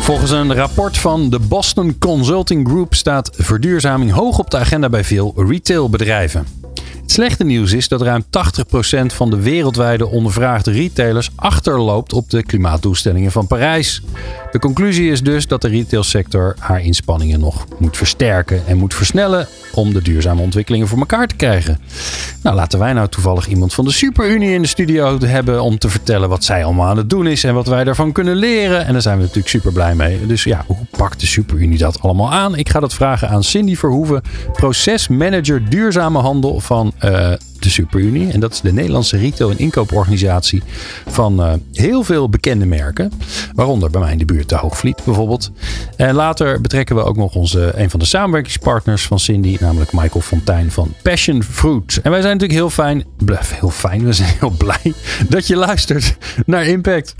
Volgens een rapport van de Boston Consulting Group staat verduurzaming hoog op de agenda bij veel retailbedrijven. Het slechte nieuws is dat ruim 80% van de wereldwijde ondervraagde retailers achterloopt op de klimaatdoelstellingen van Parijs. De conclusie is dus dat de retailsector haar inspanningen nog moet versterken en moet versnellen om de duurzame ontwikkelingen voor elkaar te krijgen. Nou, laten wij nou toevallig iemand van de Superunie in de studio hebben om te vertellen wat zij allemaal aan het doen is en wat wij daarvan kunnen leren. En daar zijn we natuurlijk super blij mee. Dus ja, hoe pakt de Superunie dat allemaal aan? Ik ga dat vragen aan Cindy Verhoeven, procesmanager duurzame handel van uh, de Superunie. En dat is de Nederlandse retail- en inkooporganisatie van uh, heel veel bekende merken. Waaronder bij mij in de buurt de Hoogvliet bijvoorbeeld. En later betrekken we ook nog onze, een van de samenwerkingspartners van Cindy, namelijk Michael Fontijn van Passion Fruit. En wij zijn natuurlijk heel fijn, heel fijn, we zijn heel blij dat je luistert naar Impact.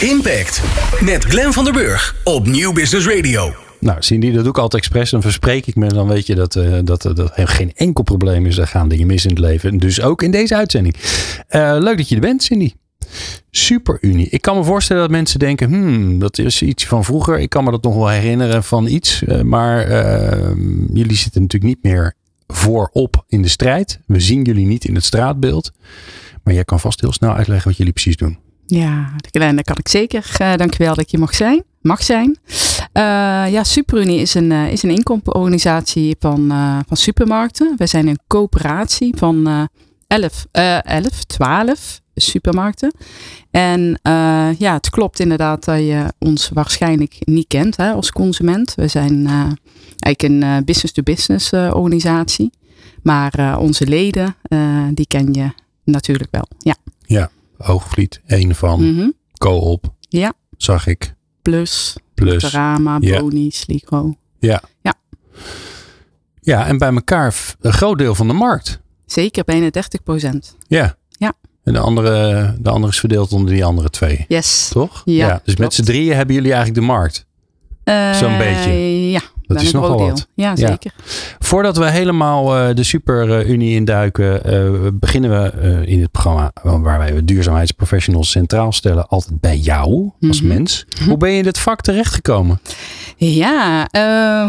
Impact met Glenn van der Burg op Nieuw Business Radio. Nou, Cindy, dat doe ik altijd expres. Dan verspreek ik me. Dan weet je dat, uh, dat, dat er geen enkel probleem is. Er gaan dingen mis in het leven. Dus ook in deze uitzending. Uh, leuk dat je er bent, Cindy. Superunie. Ik kan me voorstellen dat mensen denken: hmm, dat is iets van vroeger. Ik kan me dat nog wel herinneren van iets. Maar jullie zitten natuurlijk niet meer voorop in de strijd. We zien jullie niet in het straatbeeld. Maar jij kan vast heel snel uitleggen wat jullie precies doen. Ja, dat kan ik zeker. Uh, dankjewel dat je mag zijn. Mag zijn. Uh, ja, Superunie is een, uh, is een inkoopsorganisatie van, van supermarkten. We zijn een coöperatie van 11, 11, 12 supermarkten. En ja, het klopt inderdaad dat je ons waarschijnlijk niet kent hè, als consument. We zijn eigenlijk een business-to-business organisatie. Maar onze leden, die ken je natuurlijk wel. Ja. Ja. Hoogvliet, een van. Mm -hmm. Co-op. Ja. Zag ik. Plus. Plus. Boni, ja. Sligo. Ja. Ja. Ja, en bij elkaar een groot deel van de markt. Zeker, bijna 30 procent. Ja. Ja. En de andere, de andere is verdeeld onder die andere twee. Yes. Toch? Ja. ja dus klopt. met z'n drieën hebben jullie eigenlijk de markt. Uh, Zo'n beetje. Ja. Dat is nogal wat. Ja, zeker. Ja. Voordat we helemaal uh, de Superunie induiken, uh, beginnen we uh, in het programma waar wij duurzaamheidsprofessionals centraal stellen, altijd bij jou als mm -hmm. mens. Hoe ben je in dit vak terechtgekomen? Ja,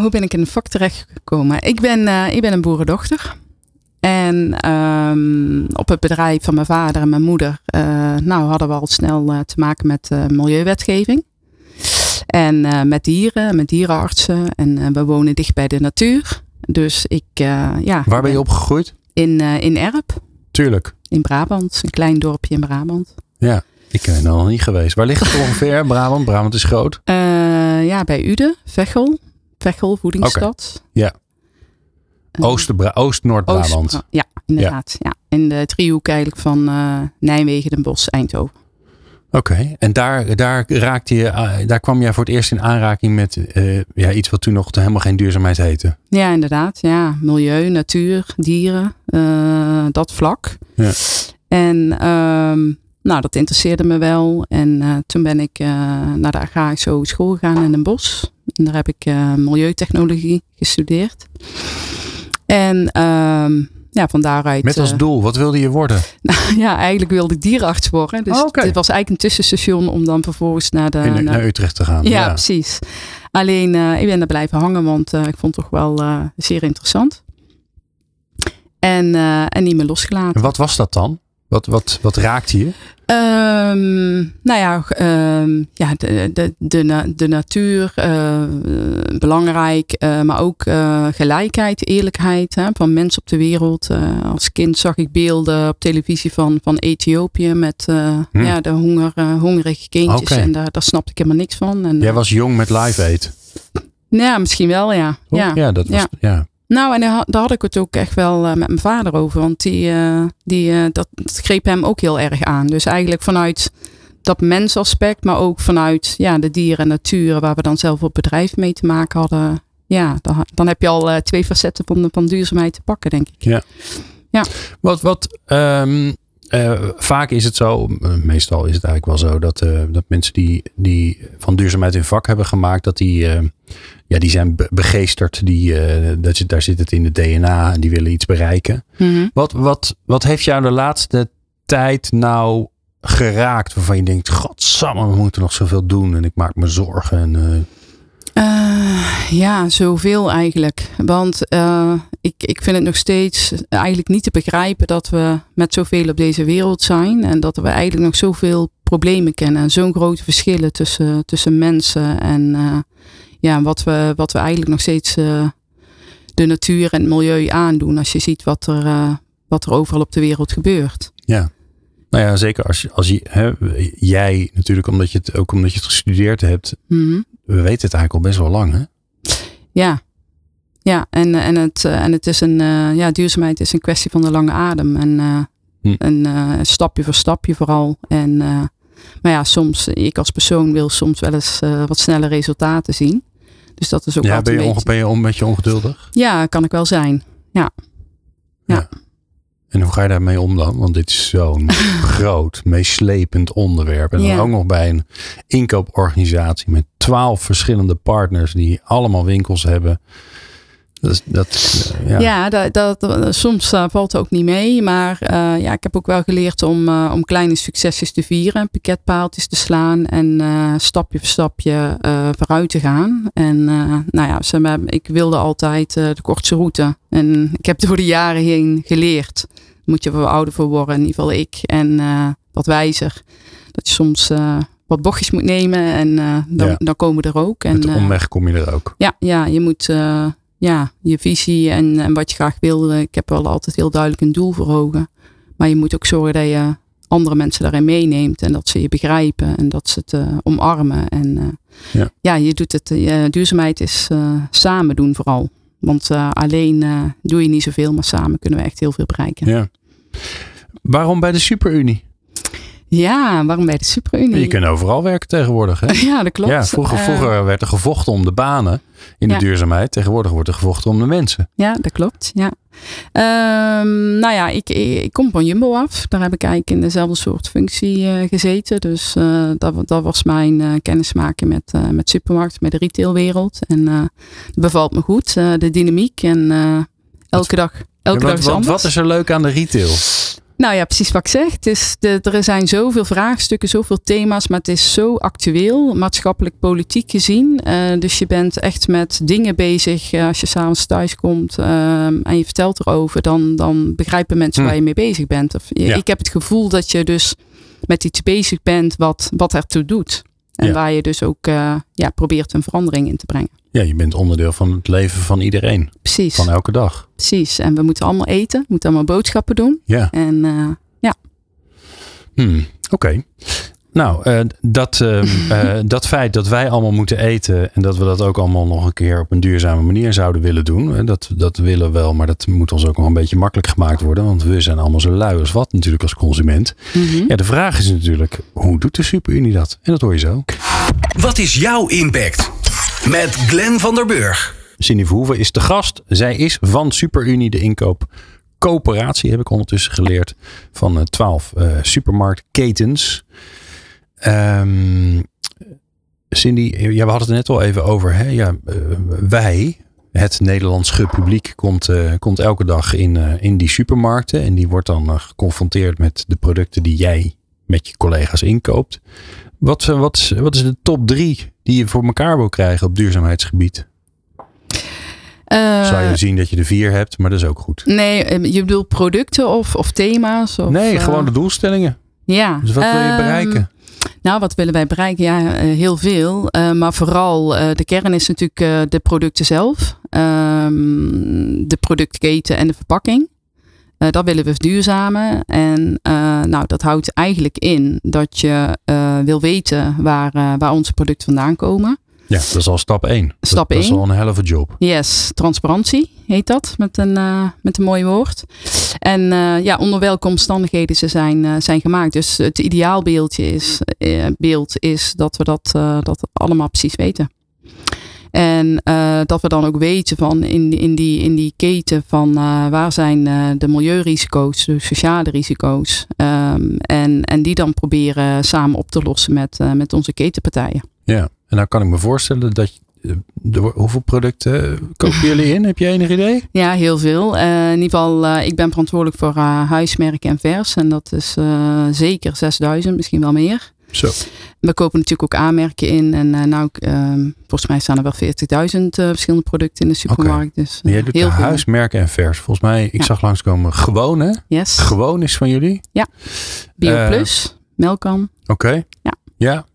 hoe ben ik in het vak terechtgekomen? Ik ben, ik ben een boerendochter. En um, op het bedrijf van mijn vader en mijn moeder, nou hadden we al snel te maken met milieuwetgeving. En uh, met dieren, met dierenartsen. En uh, we wonen dicht bij de natuur. Dus ik, uh, ja. Waar ben je opgegroeid? In, in Erp. Tuurlijk. In Brabant. Een klein dorpje in Brabant. Ja, ik ben er nog niet geweest. Waar ligt het ongeveer, Brabant? Brabant is groot. ja, bij Uden, Vechel. Vechel, voedingsstad. Okay. Ja. Oost-Noord-Brabant. Oost, ja, inderdaad. Ja. ja. In de driehoek eigenlijk van Nijmegen, Den Bosch, Eindhoven. Oké, okay. en daar, daar, raakte je, daar kwam jij voor het eerst in aanraking met uh, ja, iets wat toen nog helemaal geen duurzaamheid heette. Ja, inderdaad. Ja, milieu, natuur, dieren, uh, dat vlak. Ja. En um, nou, dat interesseerde me wel. En uh, toen ben ik naar de agrarische hogeschool gegaan in Den Bosch. En daar heb ik milieutechnologie gestudeerd. En um, ja, van daaruit. Met als doel, wat wilde je worden? Nou ja, eigenlijk wilde ik dierenarts worden. Dus oh, okay. dit was eigenlijk een tussenstation om dan vervolgens naar de. In, naar, naar, Utrecht te gaan. Ja, ja. precies. Alleen uh, ik ben er blijven hangen, want uh, ik vond het toch wel uh, zeer interessant. En, en niet meer losgelaten. En wat was dat dan? Wat, wat, wat raakte je? Um, nou ja, um, ja de, de, de, de natuur, uh, belangrijk, uh, maar ook uh, gelijkheid, eerlijkheid hè, van mensen op de wereld. als kind zag ik beelden op televisie van, van Ethiopië met hm. ja, de honger, hongerige kindjes. Okay. En daar, daar snapte ik helemaal niks van. En, Jij was jong met Live Aid? Ja, misschien wel, ja. Ja, ja, dat was, ja. ja. Nou, en daar had ik het ook echt wel uh, met mijn vader over. Want die, uh, die, uh, dat, dat greep hem ook heel erg aan. Dus eigenlijk vanuit dat mensaspect, maar ook vanuit ja, de dieren en natuur, waar we dan zelf op bedrijf mee te maken hadden. ja, dan, dan heb je al twee facetten van, van duurzaamheid te pakken, denk ik. Ja. ja. Wat, wat um, vaak is het zo, meestal is het eigenlijk wel zo, dat, dat mensen die, die van duurzaamheid hun vak hebben gemaakt, dat die, ja, die zijn begeesterd. Die, dat daar zit het in het DNA en die willen iets bereiken. Mhm. wat, wat, wat heeft jou de laatste tijd nou geraakt waarvan je denkt, godsamme, we moeten nog zoveel doen en ik maak me zorgen en... Uh, ja, zoveel eigenlijk. Want uh, ik, ik vind het nog steeds eigenlijk niet te begrijpen dat we met zoveel op deze wereld zijn. En dat we eigenlijk nog zoveel problemen kennen. En zo'n grote verschillen tussen, tussen mensen. En uh, ja, wat we, wat we eigenlijk nog steeds de natuur en het milieu aandoen. Als je ziet wat er, wat er overal op de wereld gebeurt. Ja. Nou ja, zeker als, je, als je, hè, jij natuurlijk, omdat je het ook omdat je het gestudeerd hebt. Mm -hmm. We weten het eigenlijk al best wel lang, hè? Ja, ja en, en, het, en het is een, uh, ja, duurzaamheid is een kwestie van de lange adem. En, uh, hm. en uh, stapje voor stapje vooral. En, maar ja, soms, ik als persoon wil soms wel eens wat snelle resultaten zien. Dus dat is ook ja, ben je, beetje... ben je een beetje ongeduldig? Ja, kan ik wel zijn. Ja. ja. ja. En hoe ga je daarmee om dan? Want dit is zo'n groot, meeslepend onderwerp. En dan Ja. ook nog bij een inkooporganisatie met twaalf verschillende partners die allemaal winkels hebben. Dat, ja. Ja, dat, dat, soms eh, valt het ook niet mee. Maar eh, ja, ik heb ook wel geleerd om, eh, om kleine succesjes te vieren. Piketpaaltjes te slaan. En stapje voor stapje vooruit te gaan. En nou ja, ik wilde altijd de kortste route. En ik heb door de jaren heen geleerd. Moet je wel ouder voor worden, in ieder geval ik. En wat wijzer. Dat je soms wat bochtjes moet nemen. En dan, Ja. dan komen we er ook. En, Met de omweg kom je er ook. ja, ja, je moet ja, je visie en, en wat je graag wil. Ik heb wel altijd heel duidelijk een doel voor ogen. Maar je moet ook zorgen dat je andere mensen daarin meeneemt. En dat ze je begrijpen en dat ze het eh, omarmen. En eh, Ja. je doet het. eh, duurzaamheid is samen doen vooral. Want alleen doe je niet zoveel, maar samen kunnen we echt heel veel bereiken. Ja. Waarom bij de Superunie? Waarom bij de Superunie? Je kunt overal werken tegenwoordig. Hè? Ja, dat klopt. Ja, vroeger, Eh, vroeger werd er gevochten om de banen in de Ja. duurzaamheid. Tegenwoordig wordt er gevochten om de mensen. Ja, dat klopt. Ja. Ehm, nou ja, ik, ik, ik kom van Jumbo af. Daar heb ik eigenlijk in dezelfde soort functie eh, gezeten. Dus eh, dat, dat was mijn eh, kennismaking met, met supermarkt, met de retailwereld. En het bevalt me goed, de dynamiek. En elke dag, elke Ja, dag wat, is wat, anders. wat is er leuk aan de retail? Nou ja, precies wat ik zeg. Het is de, er zijn zoveel vraagstukken, zoveel thema's, maar het is zo actueel, maatschappelijk, politiek gezien. Eh, dus je bent echt met dingen bezig. eh, als je s'avonds thuis komt ehm, en je vertelt erover, dan, dan begrijpen mensen Hm. waar je mee bezig bent. Of, je- Ja. Ik heb het gevoel dat je dus met iets bezig bent wat, wat ertoe doet. En Ja. waar je dus ook eh, ja, probeert een verandering in te brengen. Ja, je bent onderdeel van het leven van iedereen. Precies, Van elke dag. precies. En we moeten allemaal eten, we moeten allemaal boodschappen doen. Ja. En eh, Hmm, Oké. Nou, eh, dat, ehm, eh, dat feit dat wij allemaal moeten eten en dat we dat ook allemaal nog een keer op een duurzame manier zouden willen doen, hè, dat, dat willen we wel, maar dat moet ons ook nog een beetje makkelijk gemaakt worden, want we zijn allemaal zo lui als wat natuurlijk als consument. mhm. Ja, de vraag is natuurlijk, hoe doet de Superunie dat? En dat hoor je zo. Wat is jouw impact? Met Glenn van der Burg. Cindy Verhoeven is de gast. Zij is van Superunie, de inkoopcoöperatie, heb ik ondertussen geleerd, van eh, twaalf eh, supermarktketens. Ehm, Cindy, ja, we hadden het net al even over. Hè? Ja, eh, wij, het Nederlandse publiek, komt, komt elke dag in, in die supermarkten. En die wordt dan geconfronteerd met de producten die jij met je collega's inkoopt. Wat, wat, wat is de top drie die je voor elkaar wil krijgen op duurzaamheidsgebied? Eh, Zou je zien dat je er vier hebt, maar dat is ook goed. Nee, eh, je bedoelt producten of, of thema's? Of, nee, eh, gewoon de doelstellingen. Ja. Dus wat wil je Ehm, bereiken? Nou, wat willen wij bereiken? Ja, eh, heel veel. Maar vooral de kern is natuurlijk de producten zelf. Ehm, de productketen en de verpakking. Eh, dat willen we verduurzamen. En eh, nou, dat houdt eigenlijk in dat je eh, wil weten waar, waar onze producten vandaan komen. Ja, dat is al stap één. Stap dat, dat is al een helft job. Yes, transparantie heet dat met een, met een mooi woord. En ja, onder welke omstandigheden ze zijn, zijn gemaakt. Dus het ideaalbeeldje is, beeld is dat we dat, dat allemaal precies weten. En uh, dat we dan ook weten van in, in, die, in die keten van uh, waar zijn uh, de milieurisico's, de sociale risico's. Um, en, en die dan proberen samen op te lossen met, met onze ketenpartijen. Ja, en dan kan ik me voorstellen dat hoeveel producten kopen jullie in? Heb je enig idee? Ja, heel veel. Uh, in ieder geval, uh, ik ben verantwoordelijk voor uh, huismerken en vers. En dat is zeker 6000, misschien wel meer. Zo. We kopen natuurlijk ook aanmerken in. En nou, ehm, volgens mij staan er wel 40.000 verschillende producten in de supermarkt. Okay. Dus, jij doet heel veel. huismerken en vers. Volgens mij, ik Ja. zag langskomen gewoon hè? Yes. Gewoon is van jullie? Bio Eh, Plus, Melkan. Oké. Ja. Ja.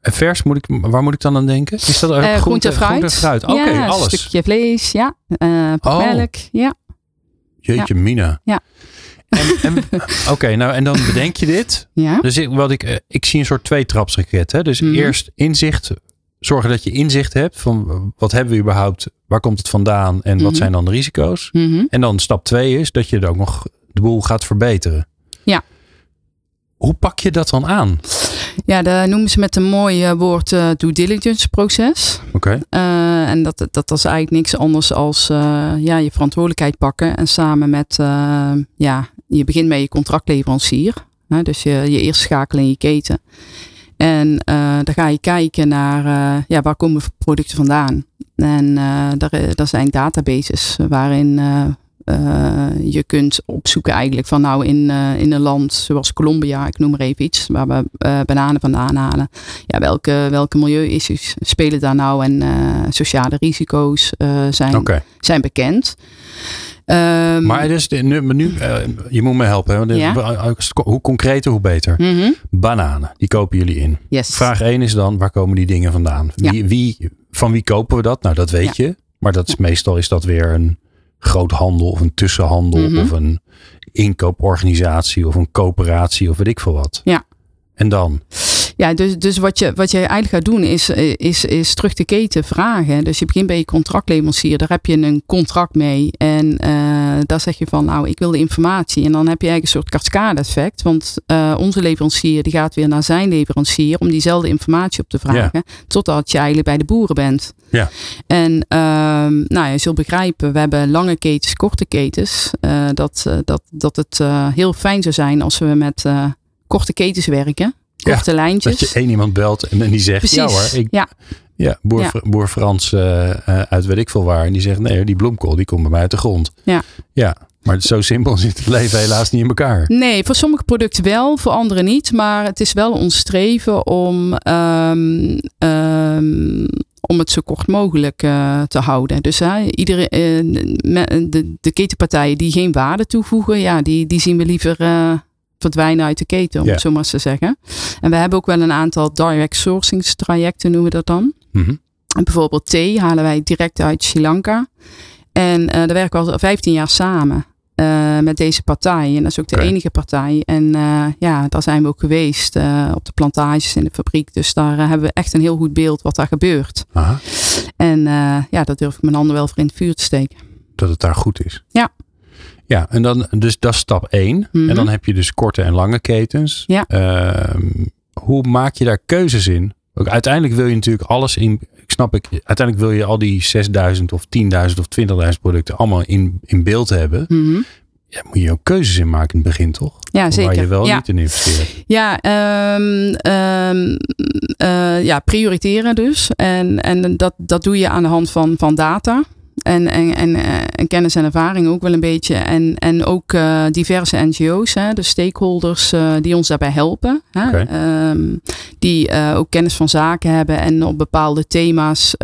En vers, moet ik, waar moet ik dan aan denken? Is dat Eh, groente en fruit. Groente en fruit. Oké, ja, een alles. stukje vlees, ja. Eh Oh. melk, ja. Jeetje, Mina. Ja. Oké, nou en dan bedenk je dit. Ja. Dus ik, wat ik, eh, ik zie een soort tweetrapsraket. Hè? Dus Mhm. eerst inzicht, zorgen dat je inzicht hebt van eh, wat hebben we überhaupt, waar komt het vandaan en wat Mhm. zijn dan de risico's. Mhm. En dan stap twee is dat je er ook nog de boel gaat verbeteren. Ja. Hoe pak je dat dan aan? Ja, dat noemen ze met een mooi eh, woord eh, due diligence proces. Oké. En dat, dat, is eigenlijk niks anders als ja, je verantwoordelijkheid pakken. En samen met, ja, je begint met je contractleverancier. Hè, dus je, je eerst schakelen in je keten. En eh, dan ga je kijken naar eh, ja, waar komen producten vandaan. En eh, daar, daar zijn databases waarin eh, je kunt opzoeken eigenlijk van nou in, eh, in een land zoals Colombia, ik noem maar even iets, waar we eh, bananen vandaan halen. Ja, welke, welke milieuissues spelen daar nou en sociale risico's zijn, zijn bekend. Ehm, Maar dus, nu, nu je moet me helpen. Want Ja. Hoe concreter, hoe beter. mhm, Bananen, die kopen jullie in. yes. Vraag 1 is dan, waar komen die dingen vandaan? Ja. Wie, wie, van wie kopen we dat? Nou, dat weet je. Maar dat is, meestal is dat weer een groothandel of een tussenhandel Mhm. of een inkooporganisatie of een coöperatie of weet ik veel wat. Ja. En dan? Ja, dus, dus wat, je, wat je eigenlijk gaat doen is, is, is terug de keten vragen. Dus je begint bij je contractleverancier, daar heb je een contract mee. En eh, daar zeg je van, nou, ik wil de informatie. En dan heb je eigenlijk een soort cascade effect. Want eh, onze leverancier die gaat weer naar zijn leverancier om diezelfde informatie op te vragen. Totdat je eigenlijk bij de boeren bent. Ja. En ehm, nou, je zult begrijpen, we hebben lange ketens, korte ketens. eh, dat, eh, dat, dat het eh, heel fijn zou zijn als we met eh, korte ketens werken. Ja, Korte lijntjes. Dat je één iemand belt en, en die zegt, Precies. ja hoor, ik, ja. Ja, boer, Ja. Boer Frans eh, uit weet ik veel waar. En die zegt, nee die bloemkool die komt bij mij uit de grond. Ja. Ja, maar zo simpel zit het leven helaas niet in elkaar. Nee, voor sommige producten wel, voor andere niet. Maar het is wel ons streven om, ehm, ehm, om het zo kort mogelijk eh, te houden. Dus hè, iedere, de, de ketenpartijen die geen waarde toevoegen, ja, die, die zien we liever eh, verdwijnen uit de keten, om het zo maar eens te zeggen. En we hebben ook wel een aantal direct sourcingstrajecten, noemen we dat dan. Mhm. En bijvoorbeeld thee halen wij direct uit Sri Lanka. En eh daar werken we al 15 jaar samen eh, met deze partij. En dat is ook de enige partij. En eh, ja, daar zijn we ook geweest op de plantages in de fabriek. Dus daar hebben we echt een heel goed beeld wat daar gebeurt. Aha, En ja, dat durf ik mijn handen wel voor in het vuur te steken. dat het daar goed is. Ja. Ja, en dan, dus dat is stap 1. Mhm. En dan heb je dus korte en lange ketens. Ja. Ehm, hoe maak je daar keuzes in? Ook uiteindelijk wil je natuurlijk alles in. Ik snap ik. Uiteindelijk wil je al die 6000 of 10.000 of 20.000 producten allemaal in, in beeld hebben. Mhm. Ja, moet je ook keuzes in maken in het begin, toch? Ja, zeker. Waar je wel ja. niet in investeert. Ja, ehm, ehm, eh, ja, prioriteren dus. En, en dat, dat doe je aan de hand van, van data. En, en, en, eh, en kennis en ervaring ook wel een beetje. En, en ook eh, diverse NGO's, hè, de stakeholders eh, die ons daarbij helpen. Hè. Ehm, die ook kennis van zaken hebben en op bepaalde thema's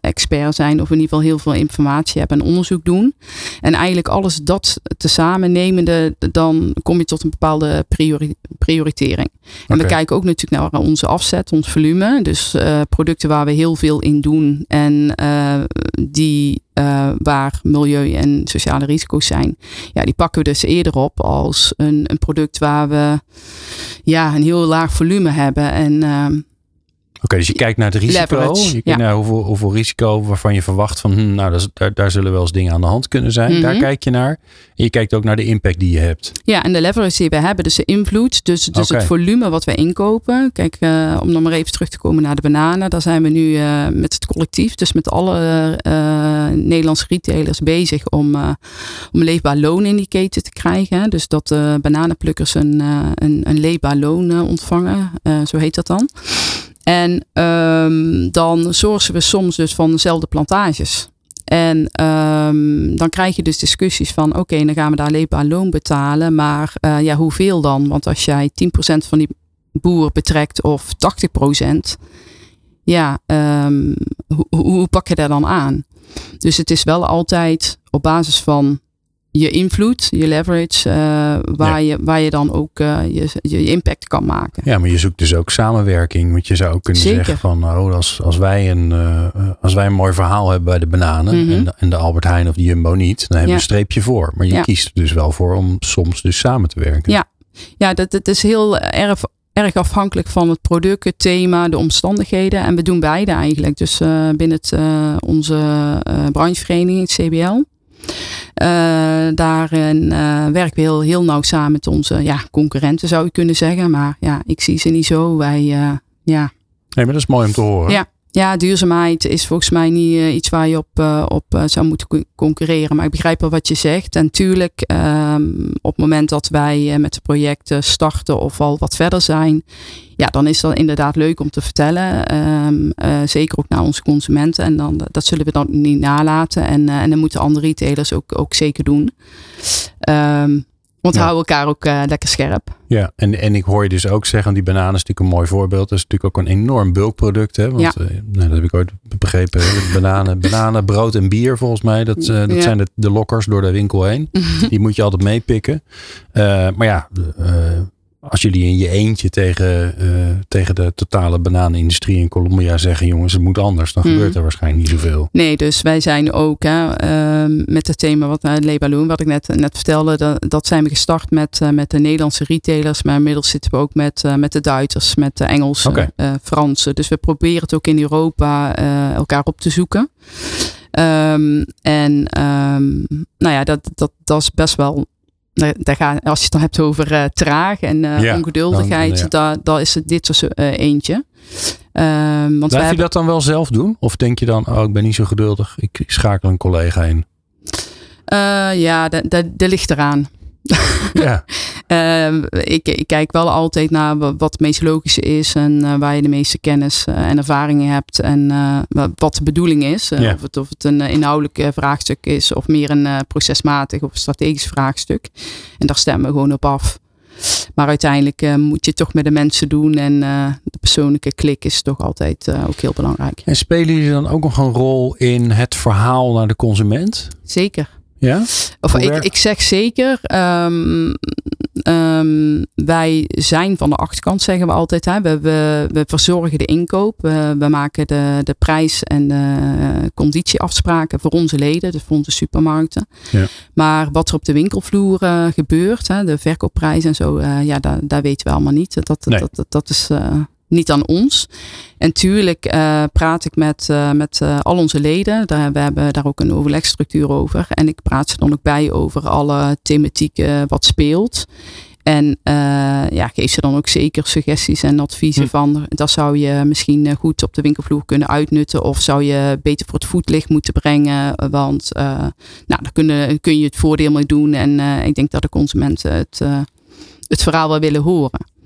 expert zijn. Of in ieder geval heel veel informatie hebben en onderzoek doen. En eigenlijk alles dat tezamen nemende, dan kom je tot een bepaalde priori- prioritering. En we kijken ook natuurlijk naar onze afzet, ons volume. Dus eh, producten waar we heel veel in doen en eh, die eh, waar milieu en sociale risico's zijn. Ja, die pakken we dus eerder op als een, een product waar we ja, een heel laag volume hebben. En Oké, dus je kijkt naar het risico. Leverage, je kijkt ja. naar hoeveel, hoeveel risico waarvan je verwacht van, hm, nou, dat daar, daar zullen wel eens dingen aan de hand kunnen zijn. Daar Mhm. kijk je naar. En je kijkt ook naar de impact die je hebt. Ja, en de leverage die we hebben, dus de invloed, dus, dus het volume wat we inkopen. Kijk, eh, om dan maar even terug te komen naar de bananen. Daar zijn we nu eh, met het collectief, dus met alle eh, Nederlandse retailers bezig om, om een leefbaar loon in die keten te krijgen. Dus dat de bananenplukkers een, een, een leefbaar loon ontvangen, zo heet dat dan. En ehm, dan sourcen we soms dus van dezelfde plantages. En ehm, dan krijg je dus discussies van oké, dan gaan we daar leefbaar loon betalen. Maar eh, ja, hoeveel dan? Want als jij 10% van die boer betrekt of 80%, ja, ehm, hoe, hoe, hoe pak je daar dan aan? Dus het is wel altijd op basis van je invloed, je leverage, eh, waar, je, waar je dan ook eh, je, je impact kan maken. Ja, maar je zoekt dus ook samenwerking. Want je zou ook kunnen Zeker. zeggen van, oh, als, als, wij een, eh, als wij een mooi verhaal hebben bij de bananen Mhm. en, de, en de Albert Heijn of de Jumbo niet, dan hebben we Ja. een streepje voor. Maar je Ja. kiest er dus wel voor om soms dus samen te werken. Ja. Ja, dat, dat is heel erg, erg afhankelijk van het product, het thema, de omstandigheden. En we doen beide eigenlijk. Dus binnen het, onze eh branchevereniging, het CBL. Eh, daarin eh, werken we heel, heel nauw samen met onze ja, concurrenten, zou je kunnen zeggen. Maar ja, ik zie ze niet zo. Wij, eh, ja, Nee, maar dat is mooi om te horen. Ja. Ja, duurzaamheid is volgens mij niet eh, iets waar je op, eh, op eh, zou moeten co- concurreren. Maar ik begrijp wel wat je zegt. En tuurlijk, ehm, op het moment dat wij met de projecten starten of al wat verder zijn, ja, dan is dat inderdaad leuk om te vertellen. Ehm, eh, zeker ook naar onze consumenten. En dan, dat zullen we dan niet nalaten. En, en dan moeten andere retailers ook, ook zeker doen. Ehm, want we Ja. elkaar ook eh, lekker scherp. Ja, en, en ik hoor je dus ook zeggen, die bananen is natuurlijk een mooi voorbeeld. Dat is natuurlijk ook een enorm bulkproduct. Hè? Want Ja. eh, nou, dat heb ik ooit begrepen. Bananen, bananen, brood en bier volgens mij. Dat, eh, dat Ja. zijn de, de lokkers door de winkel heen. Die moet je altijd meepikken. Maar ja, als jullie in je eentje tegen, eh, tegen de totale bananenindustrie in Colombia zeggen... jongens, het moet anders. Dan Mhm. gebeurt er waarschijnlijk niet zoveel. Nee, dus wij zijn ook hè, ehm, met het thema wat uh, Lebaloon, wat ik net, net vertelde, dat, dat zijn we gestart met, eh, met de Nederlandse retailers, maar inmiddels zitten we ook met, eh, met de Duitsers, met de Engelsen, eh, Fransen. Dus we proberen het ook in Europa eh, elkaar op te zoeken. Ehm, en ehm, nou ja, dat, dat, dat is best wel. Daar, daar ga, als je het dan hebt over eh, traag en eh, Ja, ongeduldigheid, dan- ja. daar, daar is het dit zo eh, eentje. Ehm, want Blijf je hebben- dat dan wel zelf doen? Of denk je dan, oh, ik ben niet zo geduldig. Ik schakel een collega in. Ja, dat ligt eraan. Ja, Eh, ik, ik kijk wel altijd naar wa- wat het meest logische is en eh, waar je de meeste kennis eh, en ervaringen hebt en eh, wa- wat de bedoeling is. Ja. of, het, of het een inhoudelijk vraagstuk is of meer een procesmatig of strategisch vraagstuk. En daar stemmen we gewoon op af. Maar uiteindelijk moet je het toch met de mensen doen en de persoonlijke klik is toch altijd ook heel belangrijk. En spelen jullie dan ook nog een rol in het verhaal naar de consument? Zeker. Ja? Of Hoe ik, werkt- ik zeg zeker, ehm, ehm, wij zijn van de achterkant, zeggen we altijd. Hè. We, we, we verzorgen de inkoop. We, we maken de, de prijs- en de conditieafspraken voor onze leden, dus voor onze supermarkten. Ja. Maar wat er op de winkelvloer eh, gebeurt, hè, de verkoopprijs en zo, eh, ja, daar, daar weten we allemaal niet. Dat, Nee. dat, dat, dat is eh, niet aan ons. En tuurlijk eh, praat ik met, eh, met eh, al onze leden. Daar, we hebben daar ook een overlegstructuur over. En ik praat ze dan ook bij over alle thematieken wat speelt. En ja, geef ze dan ook zeker suggesties en adviezen Hm. van dat zou je misschien goed op de winkelvloer kunnen uitnutten. Of zou je beter voor het voetlicht moeten brengen. Want nou, daar kunnen, kun je het voordeel mee doen. En ik denk dat de consumenten het, het verhaal wel willen horen.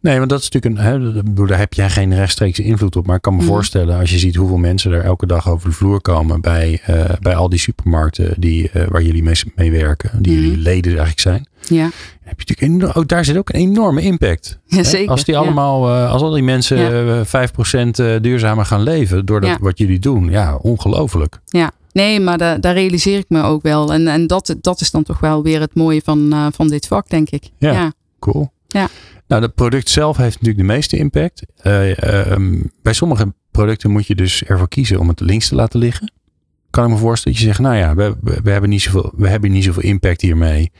Nee, want dat is natuurlijk een. Hè, bedoel, daar heb jij geen rechtstreekse invloed op. Maar ik kan me Mhm. voorstellen, als je ziet hoeveel mensen er elke dag over de vloer komen bij, eh, bij al die supermarkten die, eh, waar jullie mee, mee werken, die Mhm. jullie leden eigenlijk zijn. Ja, Heb je natuurlijk ook daar zit ook een enorme impact. ja zeker. Als die allemaal, eh, als al die mensen Ja. eh, 5% eh, duurzamer gaan leven door dat, wat jullie doen, ja, ongelooflijk. Ja, nee, maar da- daar realiseer ik me ook wel. En, en dat, dat is dan toch wel weer het mooie van, van dit vak, denk ik. Ja. Cool. Ja. Nou, het product zelf heeft natuurlijk de meeste impact. Eh, ehm, bij sommige producten moet je dus ervoor kiezen om het links te laten liggen. kan ik me voorstellen dat je zegt, nou ja, we, we, we hebben niet zoveel, we hebben niet zoveel impact hiermee.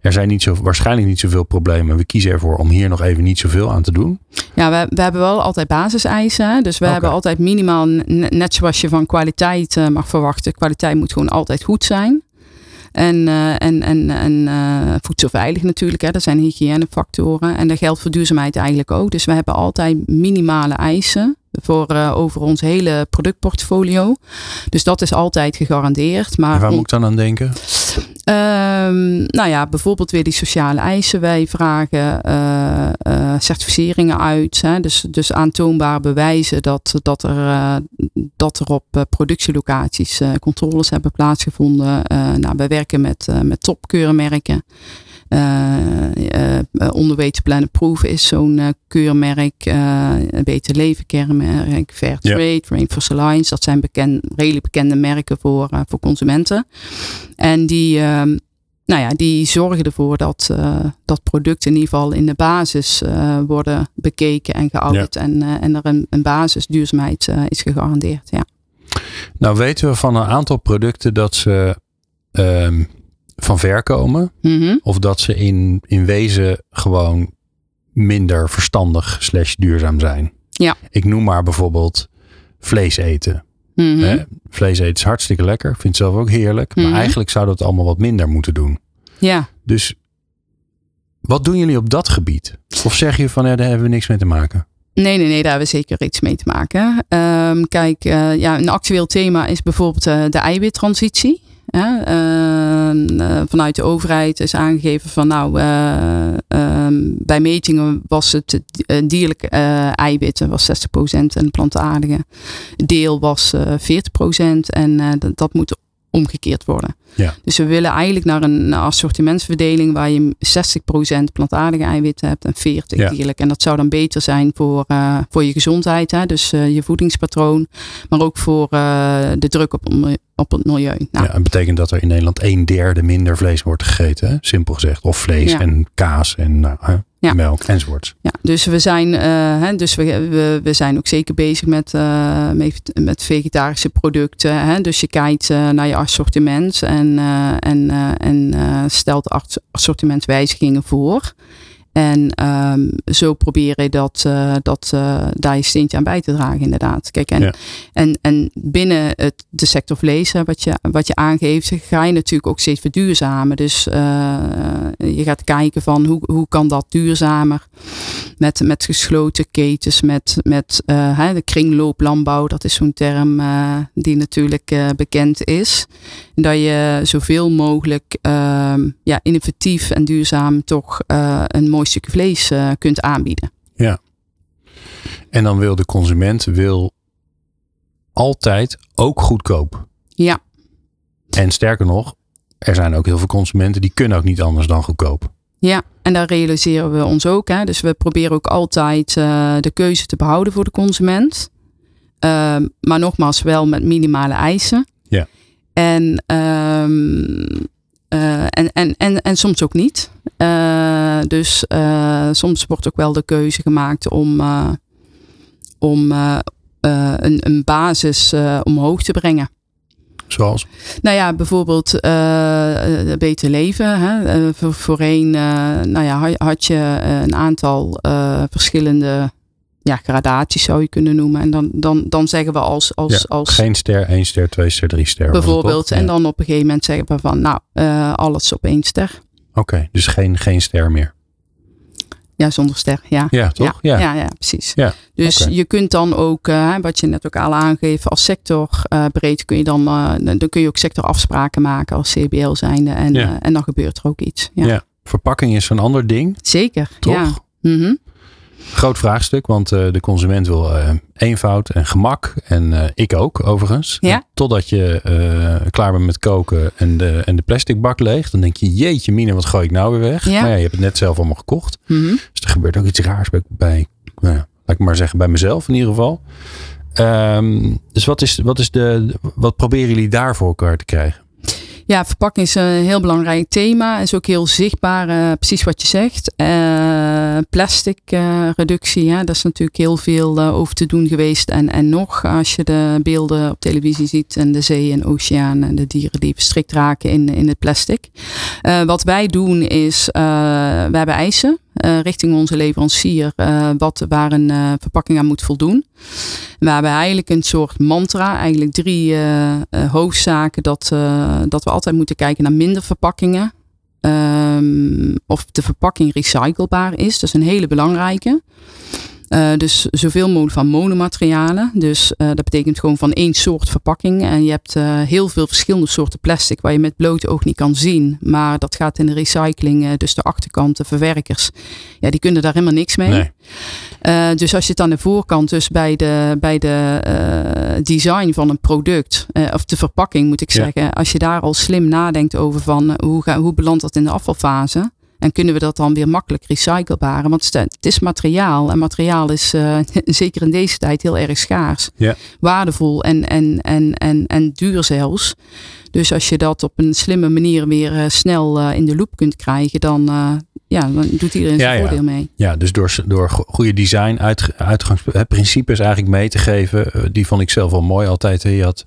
Er zijn niet zo, waarschijnlijk niet zoveel problemen. We kiezen ervoor om hier nog even niet zoveel aan te doen. Ja, we, we hebben wel altijd basiseisen. Dus we hebben altijd minimaal, net zoals je van kwaliteit eh, mag verwachten. Kwaliteit moet gewoon altijd goed zijn. En, eh, en, en, en eh, voedselveilig natuurlijk. Hè. Dat zijn hygiënefactoren. En dat geldt voor duurzaamheid eigenlijk ook. Dus we hebben altijd minimale eisen voor eh, over ons hele productportfolio. Dus dat is altijd gegarandeerd. Maar En waar moet ik dan aan denken? Ehm, nou ja, bijvoorbeeld weer die sociale eisen. Wij vragen eh, eh, certificeringen uit. Hè? Dus, dus aantoonbaar bewijzen dat, dat, er, eh, dat er op productielocaties controles hebben plaatsgevonden. Nou, wij werken met, met. Eh eh Onderweight Planet Proof is zo'n eh, keurmerk. eh Beter Leven keurmerk. Fair Ja. Trade, Rainforest Alliance. Dat zijn bekend, redelijk bekende merken voor, eh, voor consumenten. En die, ehm, nou ja, die zorgen ervoor dat, eh, dat producten in ieder geval in de basis eh, worden bekeken en geaudit. En, eh, en er een, een basis duurzaamheid eh, is gegarandeerd. Ja. Nou weten we van een aantal producten dat ze ehm, van ver komen. Mhm. Of dat ze in, in wezen gewoon minder verstandig slash duurzaam zijn. Ja. Ik noem maar bijvoorbeeld vlees eten. Mhm. Hè? Vlees eten is hartstikke lekker. Vind het zelf ook heerlijk. Mhm. Maar eigenlijk zouden we het allemaal wat minder moeten doen. Ja. Dus wat doen jullie op dat gebied? Of zeg je van ja, daar hebben we niks mee te maken? Nee, nee, nee, daar hebben we zeker iets mee te maken. Ehm, kijk, eh, ja, een actueel thema is bijvoorbeeld eh, de eiwittransitie. Hè? Ehm, eh, vanuit de overheid is aangegeven van nou, eh, ehm, bij metingen was het eh, dierlijke eh, eiwitten was 60% en plantaardige deel was eh 40% en dat, dat moet omgekeerd worden. Ja. Dus we willen eigenlijk naar een assortimentsverdeling waar je 60% plantaardige eiwitten hebt en 40 Ja. dierlijk. En dat zou dan beter zijn voor, voor je gezondheid, hè? dus je voedingspatroon, maar ook voor de druk op, op het milieu. Nou, Ja, dat betekent dat er in Nederland een derde minder vlees wordt gegeten. Hè? Simpel gezegd. Of vlees Ja. en kaas en nou, hè, Ja. melk enzovoorts. Ja, dus we zijn, eh, hè, dus we, we, we zijn ook zeker bezig met, eh, met, met vegetarische producten. Hè? Dus je kijkt eh, naar je assortiment en, en, en stelt assortimentwijzigingen voor. En ehm, zo proberen dat, eh, dat eh, daar je steentje aan bij te dragen, inderdaad. Kijk, en, Ja. en, en binnen het, de sector vlees, hè, wat, je, wat je aangeeft, ga je natuurlijk ook steeds verduurzamen. Dus eh, je gaat kijken van hoe, hoe kan dat duurzamer met, met gesloten ketens, met, met hè, de kringlooplandbouw. Dat is zo'n term die natuurlijk bekend is. Dat je zoveel mogelijk ehm, ja, innovatief en duurzaam toch eh, een mooi stukje vlees eh, kunt aanbieden. En dan wil de consument wil altijd ook goedkoop. Ja, En sterker nog, er zijn ook heel veel consumenten die kunnen ook niet anders dan goedkoop. ja, en daar realiseren we ons ook. Hè. Dus we proberen ook altijd eh, de keuze te behouden voor de consument. Ehm, maar nogmaals, wel met minimale eisen. Ja. En, ehm, eh, en, en, en, en soms ook niet. Eh, dus eh, soms wordt ook wel de keuze gemaakt om, om een, een basis omhoog te brengen. Zoals? Nou ja, bijvoorbeeld beter leven. Hè? Voor, voorheen nou ja, had- je een aantal verschillende ja, gradaties zou je kunnen noemen. En dan, dan, dan zeggen we als, als, Ja, als Geen ster, één ster, twee ster, drie ster. bijvoorbeeld. En Ja. dan op een gegeven moment zeggen we van nou, eh, alles op één ster. Oké, dus geen, geen ster meer. Ja, zonder ster. Ja. Ja, toch? Ja, Ja. ja, precies. Ja, Dus je kunt dan ook, eh, wat je net ook al aangegeven, als sector eh, breed kun je dan, dan kun je ook sectorafspraken maken als CBL zijnde. En, en dan gebeurt er ook iets. Ja. Ja. Verpakking is een ander ding, Zeker. toch? Ja. Mhm. Groot vraagstuk, want eh, de consument wil eh, eenvoud en gemak. En eh, ik ook, overigens. Ja. Totdat je klaar bent met koken en de, en de plastic bak leeg. Dan denk je, jeetje mine, wat gooi ik nou weer weg? Ja. Maar ja, je hebt het net zelf allemaal gekocht. Mhm. Dus er gebeurt ook iets raars bij, bij nou laat ik maar zeggen, bij mezelf in ieder geval. Ehm, dus wat, is, wat, is de, wat proberen jullie daar voor elkaar te krijgen? Ja, verpakking is een heel belangrijk thema. Is ook heel zichtbaar, precies wat je zegt. Plastic reductie. Hè. Dat is natuurlijk heel veel over te doen geweest. En, en nog, als je de beelden op televisie ziet en de zee en oceaan en de dieren die verstrikt raken in, in het plastic. wat wij doen is, we hebben eisen. richting onze leverancier wat, waar een verpakking aan moet voldoen. We hebben eigenlijk een soort mantra, eigenlijk drie hoofdzaken dat, dat we altijd moeten kijken naar minder verpakkingen. Um, of de verpakking recyclebaar is. Dat is een hele belangrijke. Uh, dus zoveel mogelijk van monomaterialen. Dus uh, dat betekent gewoon van één soort verpakking. En je hebt uh, heel veel verschillende soorten plastic waar je met blote oog niet kan zien. Maar dat gaat in de recycling, dus de achterkant, de verwerkers. Ja, die kunnen daar helemaal niks mee. Nee. dus als je het aan de voorkant, dus bij de, bij de design van een product, of de verpakking moet ik zeggen. Als je daar al slim nadenkt over van hoe, ga, hoe belandt dat in de afvalfase. En kunnen we dat dan weer makkelijk recyclebaar? Want het is materiaal. En materiaal is uh, zeker in deze tijd heel erg schaars. Ja. Waardevol en, en, en, en, en duur zelfs. Dus als je dat op een slimme manier weer uh, snel uh, in de loop kunt krijgen, dan, ja, dan doet iedereen zijn ja, voordeel mee. Ja, dus door, door goede design, uit, uitgangsprincipes eigenlijk mee te geven. die vond ik zelf wel mooi altijd. Je had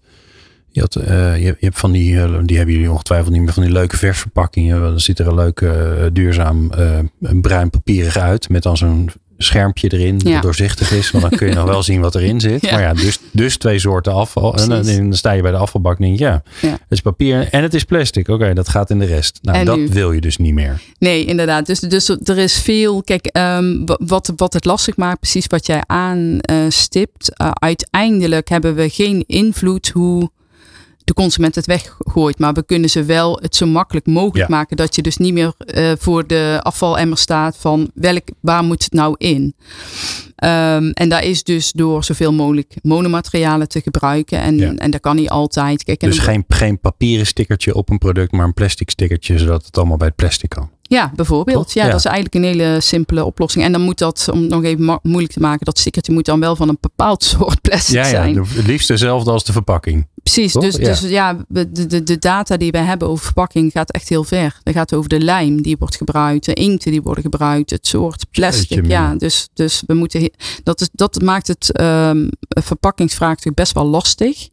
je, had, uh, je, je, hebt van die, uh, die hebben jullie ongetwijfeld niet meer van die leuke versverpakkingen. Dan ziet er een leuk uh, duurzaam bruin papierig uit. Met dan zo'n schermpje erin dat doorzichtig is. Want dan kun je nog wel zien wat erin zit. Maar ja, dus, dus twee soorten afval. En dan, sta je bij de afvalbak en denk je, ja, ja, het is papier en het is plastic. Oké, dat gaat in de rest. Nou, dat wil je dus niet meer. Nee, inderdaad. Dus, dus er is veel. Kijk, um, wat, wat het lastig maakt, precies wat jij aanstipt. uiteindelijk hebben we geen invloed hoe de consument het weggooit. Maar we kunnen ze wel het zo makkelijk mogelijk maken dat je dus niet meer uh, voor de afvalemmer staat van welk, waar moet het nou in? Um, en daar is dus door zoveel mogelijk monomaterialen te gebruiken. En, en dat kan niet altijd. Kijk, dus geen, geen papieren stickertje op een product, maar een plastic stickertje, zodat het allemaal bij het plastic kan. Ja, bijvoorbeeld. Ja, dat is eigenlijk een hele simpele oplossing. En dan moet dat, om het nog even moeilijk te maken, dat stickertje moet dan wel van een bepaald soort plastic ja, zijn. Ja, het liefst dezelfde als de verpakking. Precies, dus ja. dus ja, de, de, de data die we hebben over verpakking gaat echt heel ver. Dat gaat over de lijm die wordt gebruikt, de inkten die worden gebruikt, het soort plastic. Ja, dus, dus we moeten, dat, is, dat maakt het um, verpakkingsvraagstuk best wel lastig.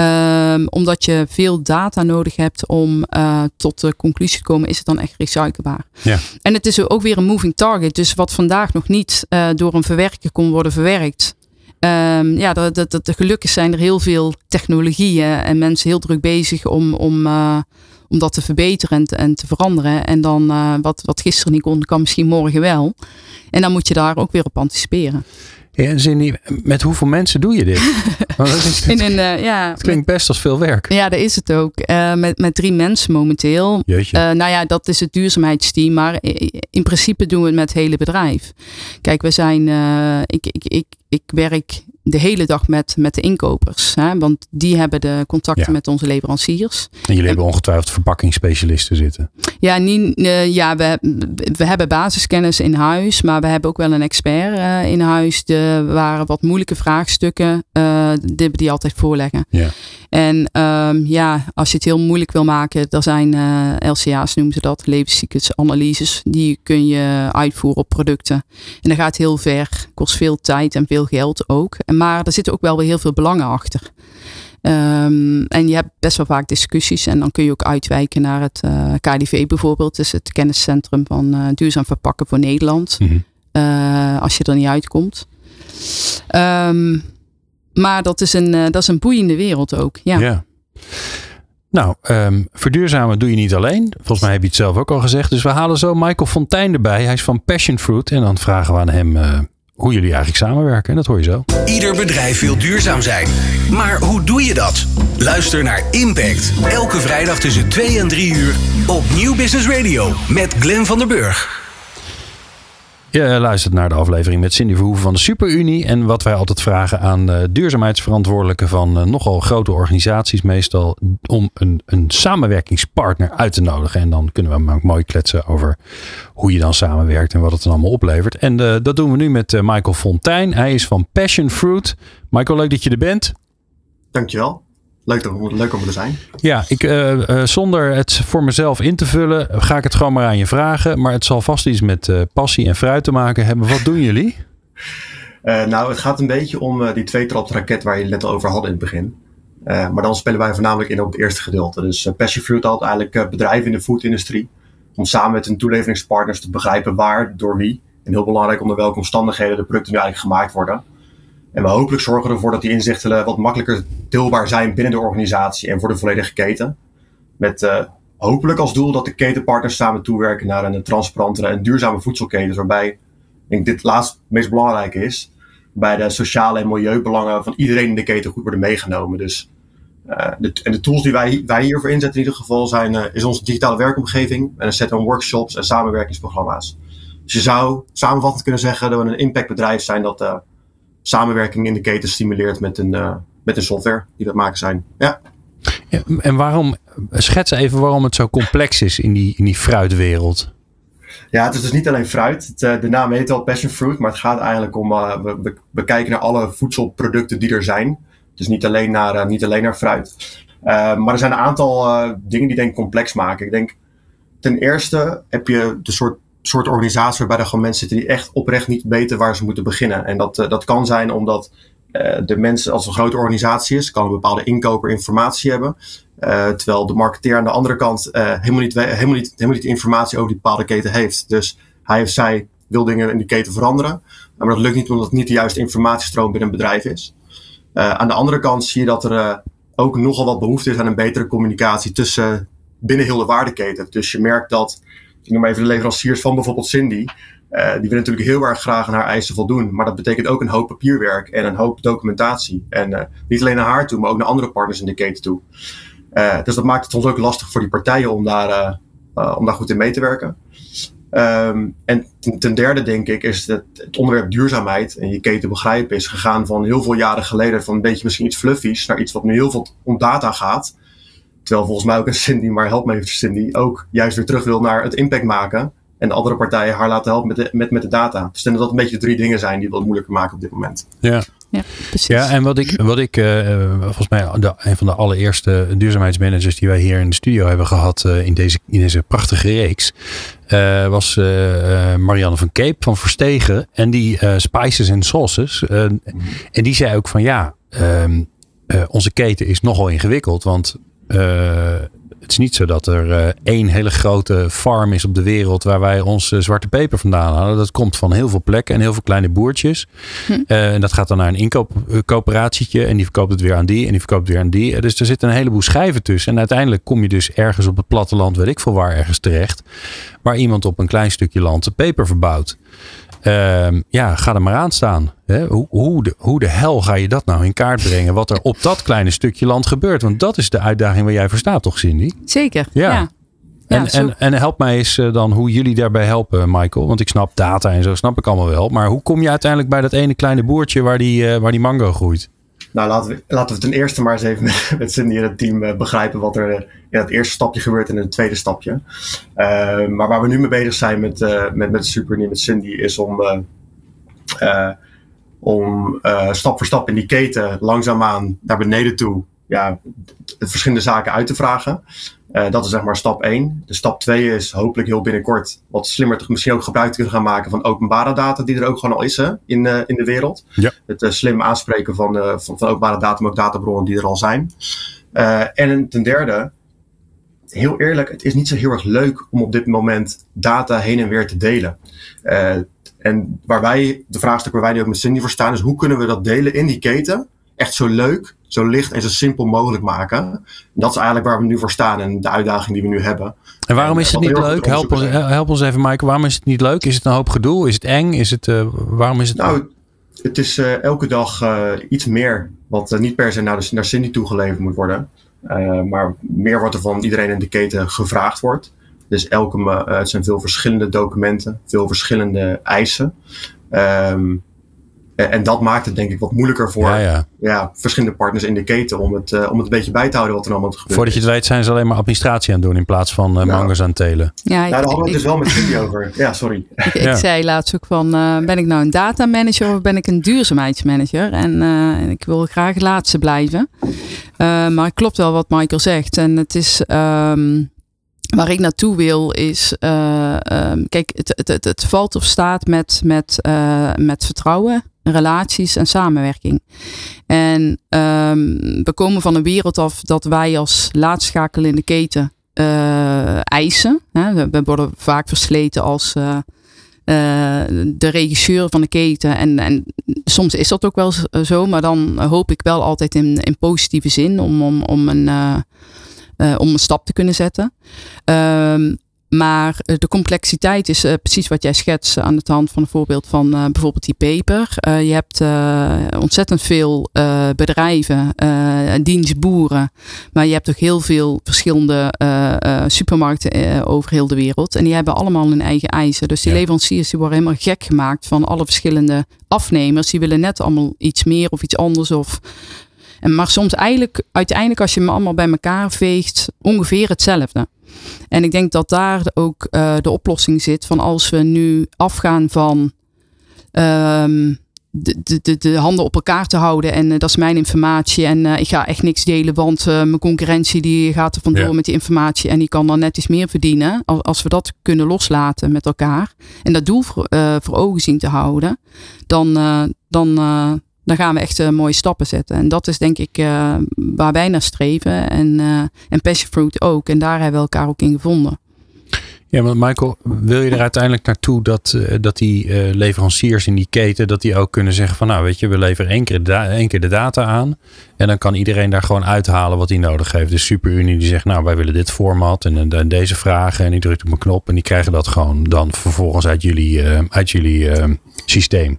Um, omdat je veel data nodig hebt om uh, tot de conclusie te komen, is het dan echt recyclebaar? Ja. En het is ook weer een moving target. Dus wat vandaag nog niet uh, door een verwerker kon worden verwerkt. Um, ja, dat, dat, dat, gelukkig zijn er heel veel technologieën en mensen heel druk bezig om, om, uh, om dat te verbeteren en te, en te veranderen. En dan wat, wat gisteren niet kon, kan misschien morgen wel. En dan moet je daar ook weer op anticiperen. Ja, Cindy, met hoeveel mensen doe je dit? het, In een, uh, ja, het klinkt best als veel werk. Ja, dat is het ook. Uh, met, met drie mensen momenteel. Jeetje. Uh, nou ja, dat is het duurzaamheidsteam. Maar in principe doen we het met het hele bedrijf. Kijk, we zijn. ik, ik, ik, ik werk de hele dag met, met de inkopers. Hè? Want die hebben de contacten met onze leveranciers. En jullie hebben ongetwijfeld verpakkingsspecialisten zitten. Ja, niet, uh, ja we, we hebben basiskennis in huis. Maar we hebben ook wel een expert uh, in huis. De waren wat moeilijke vraagstukken. Uh, die, die altijd voorleggen. Ja. En um, ja, als je het heel moeilijk wil maken. Er zijn LCA's noemen ze dat. Levenscyclusanalyses. Die kun je uitvoeren op producten. En dat gaat heel ver. Kost veel tijd en veel geld ook. Maar er zitten ook wel weer heel veel belangen achter. Um, en je hebt best wel vaak discussies en dan kun je ook uitwijken naar het uh, eh, KDV bijvoorbeeld. Dus het kenniscentrum van uh, duurzaam verpakken voor Nederland. Mm -hmm. uh, als je er niet uitkomt. Um, maar dat is, een, dat is een boeiende wereld ook. Ja. ja. Nou, um, verduurzamen doe je niet alleen. Volgens mij heb je het zelf ook al gezegd. Dus we halen zo Michael Fontijn erbij. Hij is van Passion Fruit. En dan vragen we aan hem hoe jullie eigenlijk samenwerken. En dat hoor je zo. Ieder bedrijf wil duurzaam zijn. Maar hoe doe je dat? Luister naar Impact. Elke vrijdag tussen 2 en 3 uur op Nieuw Business Radio met Glenn van der Burg. Je luistert naar de aflevering met Cindy Verhoeven van de Superunie. En wat wij altijd vragen aan uh, duurzaamheidsverantwoordelijken van uh, nogal grote organisaties, meestal om een, een samenwerkingspartner uit te nodigen. En dan kunnen we ook mooi kletsen over hoe je dan samenwerkt en wat het dan allemaal oplevert. En dat doen we nu met Michael Fontijn. Hij is van Passion Fruit. Michael, leuk dat je er bent. Dankjewel. Leuk, leuk om er te zijn. Ja, ik, zonder het voor mezelf in te vullen, ga ik het gewoon maar aan je vragen. Maar het zal vast iets met passie en fruit te maken hebben. Wat doen jullie? nou, het gaat een beetje om die twee raket waar je het net al over had in het begin. maar dan spelen wij voornamelijk in op het eerste gedeelte. Dus Passion Fruit had eigenlijk bedrijven in de foodindustrie om samen met hun toeleveringspartners te begrijpen waar, door wie. En heel belangrijk onder welke omstandigheden de producten nu eigenlijk gemaakt worden. En we hopelijk zorgen ervoor dat die inzichten wat makkelijker deelbaar zijn binnen de organisatie en voor de volledige keten. Met uh, hopelijk als doel dat de ketenpartners samen toewerken naar een transparantere en duurzame voedselketen. Waarbij, ik denk dit laatst het meest belangrijke is, bij de sociale en milieubelangen van iedereen in de keten goed worden meegenomen. Dus uh, de, en de tools die wij, wij hiervoor inzetten in ieder geval zijn, is onze digitale werkomgeving en een set van workshops en samenwerkingsprogramma's. Dus je zou samenvattend kunnen zeggen dat we een impactbedrijf zijn dat samenwerking in de keten stimuleert met een, met een software die dat maken zijn. Ja. ja. en waarom, schets even waarom het zo complex is in die, in die fruitwereld. Ja, het is dus niet alleen fruit. Het, de naam heet al passion fruit, maar het gaat eigenlijk om, we, we, we kijken naar alle voedselproducten die er zijn. Dus niet alleen naar, niet alleen naar fruit. Maar er zijn een aantal dingen die denk ik complex maken. Ik denk ten eerste heb je de soort, soort organisatie waarbij er gewoon mensen zitten die echt oprecht niet weten waar ze moeten beginnen. En dat, dat kan zijn omdat de mensen, als een grote organisatie is, kan een bepaalde inkoper informatie hebben. terwijl de marketeer aan de andere kant helemaal, niet, helemaal, niet, helemaal niet informatie over die bepaalde keten heeft. Dus hij of zij wil dingen in die keten veranderen. Maar dat lukt niet omdat het niet de juiste informatiestroom binnen een bedrijf is. Aan de andere kant zie je dat er ook nogal wat behoefte is aan een betere communicatie tussen binnen heel de waardeketen. Dus je merkt dat, ik noem even de leveranciers van bijvoorbeeld Cindy, uh, die willen natuurlijk heel erg graag aan haar eisen voldoen. Maar dat betekent ook een hoop papierwerk en een hoop documentatie. En niet alleen naar haar toe, maar ook naar andere partners in de keten toe. dus dat maakt het soms ook lastig voor die partijen om daar, om daar goed in mee te werken. Um, en ten derde denk ik is dat het onderwerp duurzaamheid en je keten begrijpen is gegaan van heel veel jaren geleden van een beetje misschien iets fluffies naar iets wat nu heel veel om data gaat. Terwijl volgens mij ook een Cindy, maar help me even Cindy, ook juist weer terug wil naar het impact maken. En de andere partijen haar laten helpen met de, met, met de data. Dus ik denk dat dat een beetje de drie dingen zijn die het wat moeilijker maken op dit moment. Ja, ja, precies. Ja, en wat ik, wat ik uh, volgens mij de, een van de allereerste duurzaamheidsmanagers die wij hier in de studio hebben gehad uh, in, deze, in deze prachtige reeks, uh, was Marianne van Cape van Verstegen. En die Spices and Sauces. en die zei ook van ja, um, onze keten is nogal ingewikkeld. Want het is niet zo dat er uh, één hele grote farm is op de wereld waar wij onze zwarte peper vandaan halen. Dat komt van heel veel plekken en heel veel kleine boertjes. Hm. En dat gaat dan naar een inkoopcoöperatietje en die verkoopt het weer aan die en die verkoopt het weer aan die. Dus er zitten een heleboel schijven tussen. En uiteindelijk kom je dus ergens op het platteland, weet ik veel waar, ergens terecht. Waar iemand op een klein stukje land de peper verbouwt. Uh, ja, ga er maar aan staan. Hè? Hoe, hoe, de, hoe de hel ga je dat nou in kaart brengen? Wat er op dat kleine stukje land gebeurt? Want dat is de uitdaging waar jij voor staat, toch, Cindy? Zeker. Ja. ja. En, en, en help mij eens eh, dan hoe jullie daarbij helpen, Michael. Want ik snap data en zo, snap ik allemaal wel. Maar hoe kom je uiteindelijk bij dat ene kleine boertje waar die, uh, waar die mango groeit? Nou, laten we, laten we ten eerste maar eens even met, Cindy en het team uh, begrijpen wat er in het eerste stapje gebeurt en in het tweede stapje. Uh, maar waar we nu mee bezig zijn met, uh, met, met Super en met Cindy is om, om stap voor stap in die keten langzaamaan naar beneden toe ja, verschillende zaken uit te vragen. Uh, dat is zeg maar stap 1. De stap 2 is hopelijk heel binnenkort wat slimmer te, misschien ook gebruik te kunnen gaan maken van openbare data die er ook gewoon al is hè, in, uh, in de wereld. Ja. Het uh, slim aanspreken van, van, van, openbare data, maar ook databronnen die er al zijn. en ten derde, heel eerlijk, het is niet zo heel erg leuk om op dit moment data heen en weer te delen. en waar wij, de vraagstuk waar wij nu ook met Cindy voor staan, is hoe kunnen we dat delen in die keten echt zo leuk, zo licht en zo simpel mogelijk maken. En dat is eigenlijk waar we nu voor staan en de uitdaging die we nu hebben. En waarom is het niet leuk? Help ons, help ons even, Mike. Waarom is het niet leuk? Is het een hoop gedoe? Is het eng? Is het, uh, waarom is het... Nou, het is uh, elke dag uh, iets meer wat niet per se naar, de, naar Cindy toegeleverd moet worden. maar meer wat er van iedereen in de keten gevraagd wordt. Dus elke, het zijn veel verschillende documenten, veel verschillende eisen. Um, en dat maakt het denk ik wat moeilijker voor Ja, ja. ja, verschillende partners in de keten om het, eh, om het een beetje bij te houden wat er allemaal gebeurt. Voordat je het weet zijn ze alleen maar administratie aan het doen in plaats van eh, mango's aan het telen. Ja, Nou, daar hadden we ik- het dus wel met Cindy over. Ja, sorry. ik, ik Ja. zei laatst ook van, eh, ben ik nou een data manager of ben ik een duurzaamheidsmanager? En, eh, ik wil graag laatste blijven. Eh, maar het klopt wel wat Michael zegt. En het is, ehm, waar ik naartoe wil is, eh, ehm, kijk, het, het, het, het valt of staat met, met, eh, met vertrouwen, relaties en samenwerking. En ehm, we komen van een wereld af dat wij als laadschakel in de keten eh, eisen. Hè? We, worden vaak versleten als eh, eh, de regisseur van de keten. En, en soms is dat ook wel zo, maar dan hoop ik wel altijd in, in positieve zin om, om, om, een, om een stap te kunnen zetten. Ehm, maar eh, de complexiteit is eh, precies wat jij schetst aan de hand van een voorbeeld van eh, bijvoorbeeld die peper. Je hebt ontzettend veel bedrijven, dienstboeren, maar je hebt ook heel veel verschillende supermarkten over heel de wereld. En die hebben allemaal hun eigen eisen. Dus die Ja. leveranciers die worden helemaal gek gemaakt van alle verschillende afnemers. Die willen net allemaal iets meer of iets anders. Of, en maar soms eigenlijk, uiteindelijk als je hem allemaal bij elkaar veegt, ongeveer hetzelfde. En ik denk dat daar ook eh, de oplossing zit van als we nu afgaan van ehm, de, de, de, de handen op elkaar te houden en eh, dat is mijn informatie en eh, ik ga echt niks delen, want mijn concurrentie die gaat er vandoor Ja. met die informatie en die kan dan net iets meer verdienen. Als, als we dat kunnen loslaten met elkaar en dat doel voor, voor ogen zien te houden, dan, dan, dan gaan we echt eh, mooie stappen zetten. En dat is denk ik eh, waar wij naar streven en, eh en Passion Fruit ook. En daar hebben we elkaar ook in gevonden. Ja, maar Michael, wil je er uiteindelijk naartoe dat, dat die leveranciers in die keten, dat die ook kunnen zeggen van nou weet je, we leveren één keer, de één keer de data aan. En dan kan iedereen daar gewoon uithalen wat hij nodig heeft. De SuperUnie die zegt nou wij willen dit format en, en deze vragen. En die drukt op een knop en die krijgen dat gewoon dan vervolgens uit jullie, uit jullie systeem.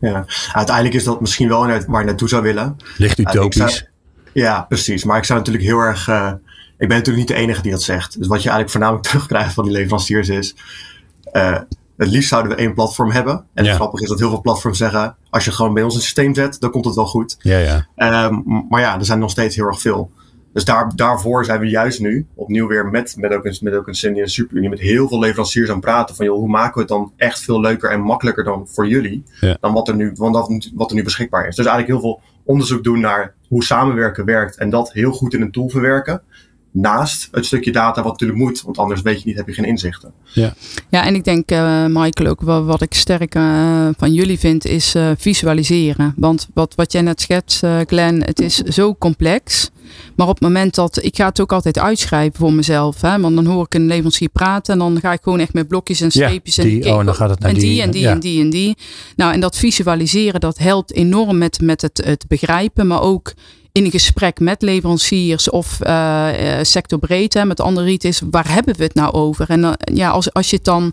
Ja. Uiteindelijk is dat misschien wel waar je naartoe zou willen. Ligt Ja, ik utopisch. zou- Ja, precies. Maar ik zou natuurlijk heel erg. eh, ik ben natuurlijk niet de enige die dat zegt. Dus wat je eigenlijk voornamelijk terugkrijgt van die leveranciers is. eh, het liefst zouden we één platform hebben. En Ja. het grappige is dat heel veel platforms zeggen. Als je gewoon bij ons het systeem zet, dan komt het wel goed. Ja, ja. Ehm, maar ja, er zijn nog steeds heel erg veel. Dus daar, daarvoor zijn we juist nu opnieuw weer met, met ook een, met ook een Cindy en SuperUnie, met heel veel leveranciers aan het praten van joh, hoe maken we het dan echt veel leuker en makkelijker dan voor jullie, Ja. dan wat er, nu, want dat, wat er nu beschikbaar is. Dus eigenlijk heel veel onderzoek doen naar hoe samenwerken werkt en dat heel goed in een tool verwerken. Naast het stukje data wat natuurlijk moet, want anders weet je niet, heb je geen inzichten. Ja, en ik denk, eh, Michael, ook wat, wat ik sterk eh, van jullie vind, is eh, visualiseren. Want wat, wat jij net schetst, Glenn, het is zo complex. Maar op het moment dat, ik ga het ook altijd uitschrijven voor mezelf. Hè, want dan hoor ik een leverancier praten en dan ga ik gewoon echt met blokjes en Ja, streepjes. en die, oh, en dan gaat het naar en die, die, en die ja. en die en die. Nou, en dat visualiseren, dat helpt enorm met, met het, het begrijpen, maar ook in een gesprek met leveranciers of eh, eh, sectorbreed, hè, met andere is, waar hebben we het nou over? En dan, ja, als, als je het dan,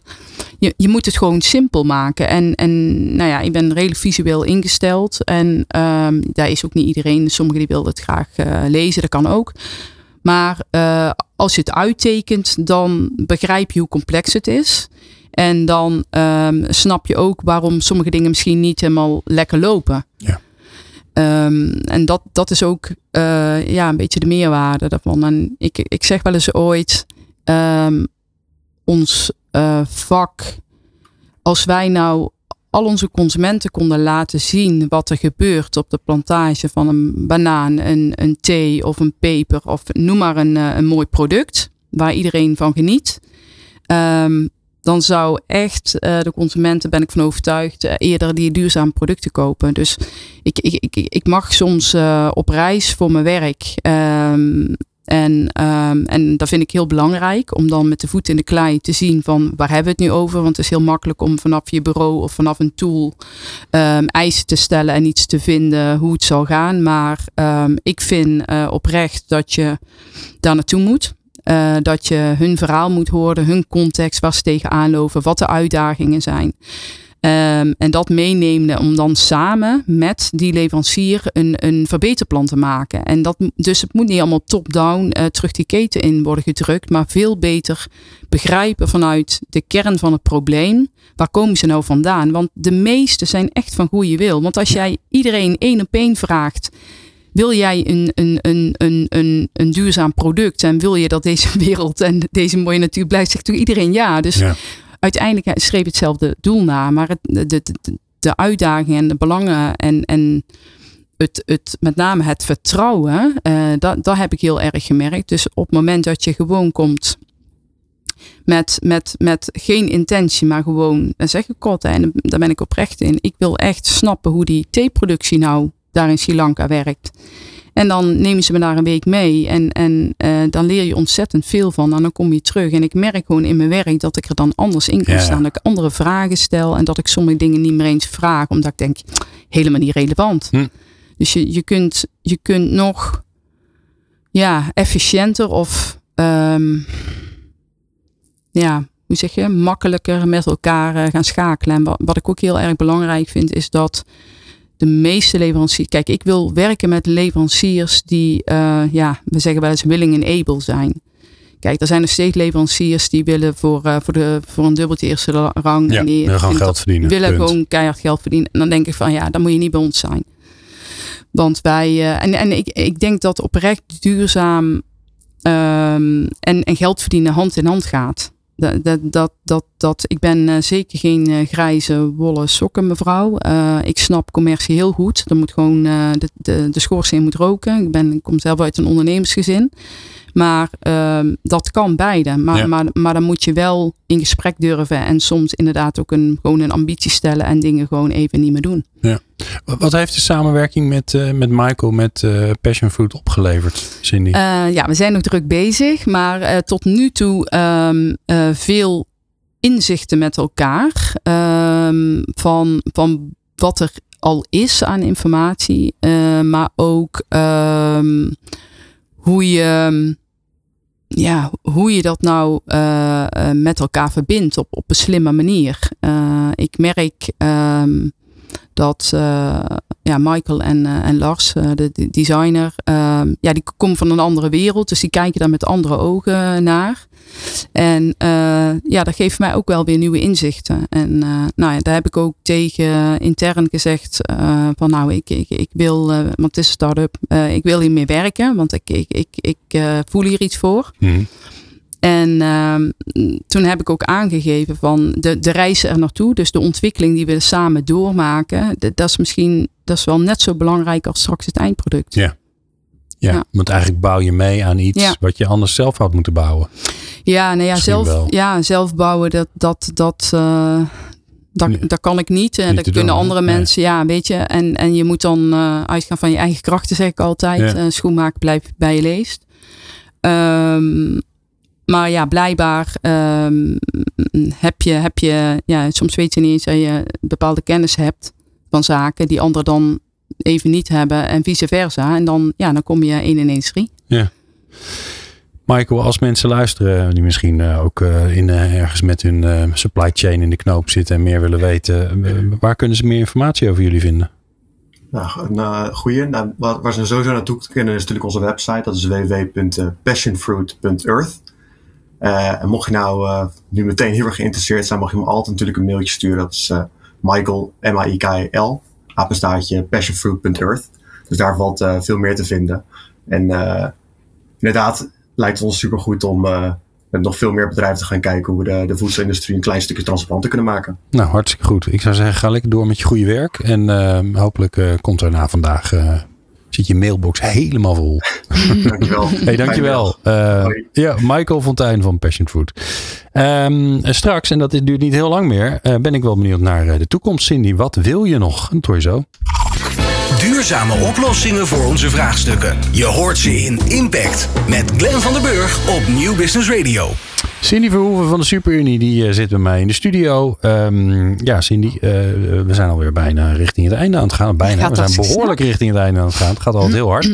je, je moet het gewoon simpel maken. En, en nou ja, ik ben redelijk visueel ingesteld en ehm, daar is ook niet iedereen, sommigen die willen het graag eh, lezen, dat kan ook. Maar eh, als je het uittekent, dan begrijp je hoe complex het is. En dan ehm, snap je ook waarom sommige dingen misschien niet helemaal lekker lopen. Ja. Ehm, en dat, dat is ook eh, ja, een beetje de meerwaarde daarvan. En ik, ik zeg wel eens ooit, ehm, ons eh, vak, als wij nou al onze consumenten konden laten zien wat er gebeurt op de plantage van een banaan, een, een thee of een peper of noem maar een, eh, een mooi product waar iedereen van geniet. Ehm, dan zou echt eh, de consumenten, ben ik van overtuigd, eh, eerder die duurzame producten kopen. Dus ik, ik, ik, ik mag soms eh, op reis voor mijn werk. Ehm, en, ehm, en dat vind ik heel belangrijk om dan met de voet in de klei te zien van waar hebben we het nu over. Want het is heel makkelijk om vanaf je bureau of vanaf een tool ehm, eisen te stellen en iets te vinden hoe het zal gaan. Maar ik vind oprecht dat je daar naartoe moet. Eh, dat je hun verhaal moet horen, hun context, waar ze tegenaan lopen, wat de uitdagingen zijn. Um, en dat meenemen om dan samen met die leverancier een, een verbeterplan te maken. En dat, dus het moet niet allemaal top-down uh, terug die keten in worden gedrukt, maar veel beter begrijpen vanuit de kern van het probleem. Waar komen ze nou vandaan? Want de meeste zijn echt van goede wil. Want als jij iedereen één op één vraagt wil jij een, een, een, een, een, een duurzaam product en wil je dat deze wereld en deze mooie natuur blijft, zegt natuurlijk iedereen ja. Dus ja. uiteindelijk schreef hetzelfde doel na, maar het, de, de, uitdagingen en de belangen en, en het, het, met name het vertrouwen, uh, dat, dat heb ik heel erg gemerkt. Dus op het moment dat je gewoon komt met, met, met geen intentie, maar gewoon, dan zeg ik kort, en daar ben ik oprecht in. Ik wil echt snappen hoe die theeproductie nou daar in Sri Lanka werkt. En dan nemen ze me daar een week mee. En, en uh, dan leer je ontzettend veel van. En dan kom je terug. En ik merk gewoon in mijn werk dat ik er dan anders in kan ja. staan. Dat ik andere vragen stel. En dat ik sommige dingen niet meer eens vraag. Omdat ik denk, helemaal niet relevant. Hm. Dus je, je, kunt, je kunt nog ja, efficiënter of um, ja, hoe zeg je, makkelijker met elkaar uh, gaan schakelen. En wat, wat ik ook heel erg belangrijk vind, is dat de meeste leveranciers. Kijk, ik wil werken met leveranciers die, uh, ja, we zeggen wel eens willing en able zijn. Kijk, er zijn nog steeds leveranciers die willen voor, uh, voor, de, voor een dubbeltje eerste rang. Ja, en die willen gewoon geld verdienen. willen gewoon keihard geld verdienen. En dan denk ik van ja, dan moet je niet bij ons zijn. Want wij, uh, en, en ik, ik denk dat oprecht duurzaam um, en, en geld verdienen hand in hand gaat. Dat, dat, dat, dat, dat, ik ben uh, zeker geen uh, grijze wollen sokken mevrouw. Uh, ik snap commercie heel goed. Er moet gewoon, de, de, de schoorsteen moet roken. Ik, ben, ik kom zelf uit een ondernemersgezin. Maar uh, dat kan beide. Maar, ja. maar, maar dan moet je wel in gesprek durven. En soms inderdaad ook een, gewoon een ambitie stellen. En dingen gewoon even niet meer doen. Ja. Wat heeft de samenwerking met, uh, met Michael, met uh, Passion Fruit opgeleverd, Cindy? Uh, ja, we zijn nog druk bezig. Maar tot nu toe um, veel inzichten met elkaar. Um, van, van wat er al is aan informatie. maar ook um, hoe je ja, hoe je dat nou uh, uh, met elkaar verbindt op, op een slimme manier. Ik merk um, dat ja, Michael en, en Lars, de, de designer, ehm, ja, die komen van een andere wereld. Dus die kijken daar met andere ogen naar. En ja, dat geeft mij ook wel weer nieuwe inzichten. En nou ja, daar heb ik ook tegen intern gezegd van nou, ik, ik, ik wil, want het is een start-up, ik wil hiermee werken, want ik, ik, ik, ik voel hier iets voor. Mm. En ehm, toen heb ik ook aangegeven van de, de reis er naartoe, dus de ontwikkeling die we samen doormaken, dat is misschien dat is wel net zo belangrijk als straks het eindproduct. Ja. Ja, ja. want eigenlijk bouw je mee aan iets ja. wat je anders zelf had moeten bouwen. Ja, nou ja, zelf, ja zelf bouwen, dat, dat, dat, uh, dat, nee. dat kan ik niet. En dat kunnen doen, andere nee. mensen, ja, weet je. En, en je moet dan uh, uitgaan van je eigen krachten, zeg ik altijd. Ja. Uh, schoenmaken blijft bij je leest. Um, maar ja, blijkbaar um, heb je, heb je ja, soms weet je niet eens dat je bepaalde kennis hebt van zaken die anderen dan even niet hebben en vice versa. En dan, ja, dan kom je 1 in 1 3. Ja. Michael, als mensen luisteren die misschien uh, ook uh, in, uh, ergens met hun supply chain in de knoop zitten en meer willen weten, waar kunnen ze meer informatie over jullie vinden? Nou, een goeie. Nou, waar, waar ze sowieso naartoe kunnen is natuurlijk onze website. Dat is www.passionfruit.earth. en mocht je nou nu meteen heel erg geïnteresseerd zijn, mag je me altijd natuurlijk een mailtje sturen. Dat is Michael, M-A-I-K-L, apenstaartje passionfruit.earth. Dus daar valt veel meer te vinden. En inderdaad lijkt het ons supergoed om met nog veel meer bedrijven te gaan kijken hoe we de, de voedselindustrie een klein stukje transparanter kunnen maken. Nou, hartstikke goed. Ik zou zeggen, ga lekker door met je goede werk. En hopelijk komt er na vandaag zit je mailbox helemaal vol. dankjewel. hey, dankjewel. Uh, ja, Michael Fontijn van Passion Fruit. Um, straks, en dat duurt niet heel lang meer, uh, ben ik wel benieuwd naar de toekomst. Cindy, wat wil je nog? Dat hoor je zo. Duurzame oplossingen voor onze vraagstukken. Je hoort ze in Impact met Glenn van der Burg op Nieuw Business Radio. Cindy Verhoeven van de Superunie, die uh, zit bij mij in de studio. Um, ja, Cindy, uh, we zijn alweer bijna richting het einde aan het gaan. Bijna, we zijn behoorlijk snel? richting het einde aan het gaan. Het gaat altijd heel hard.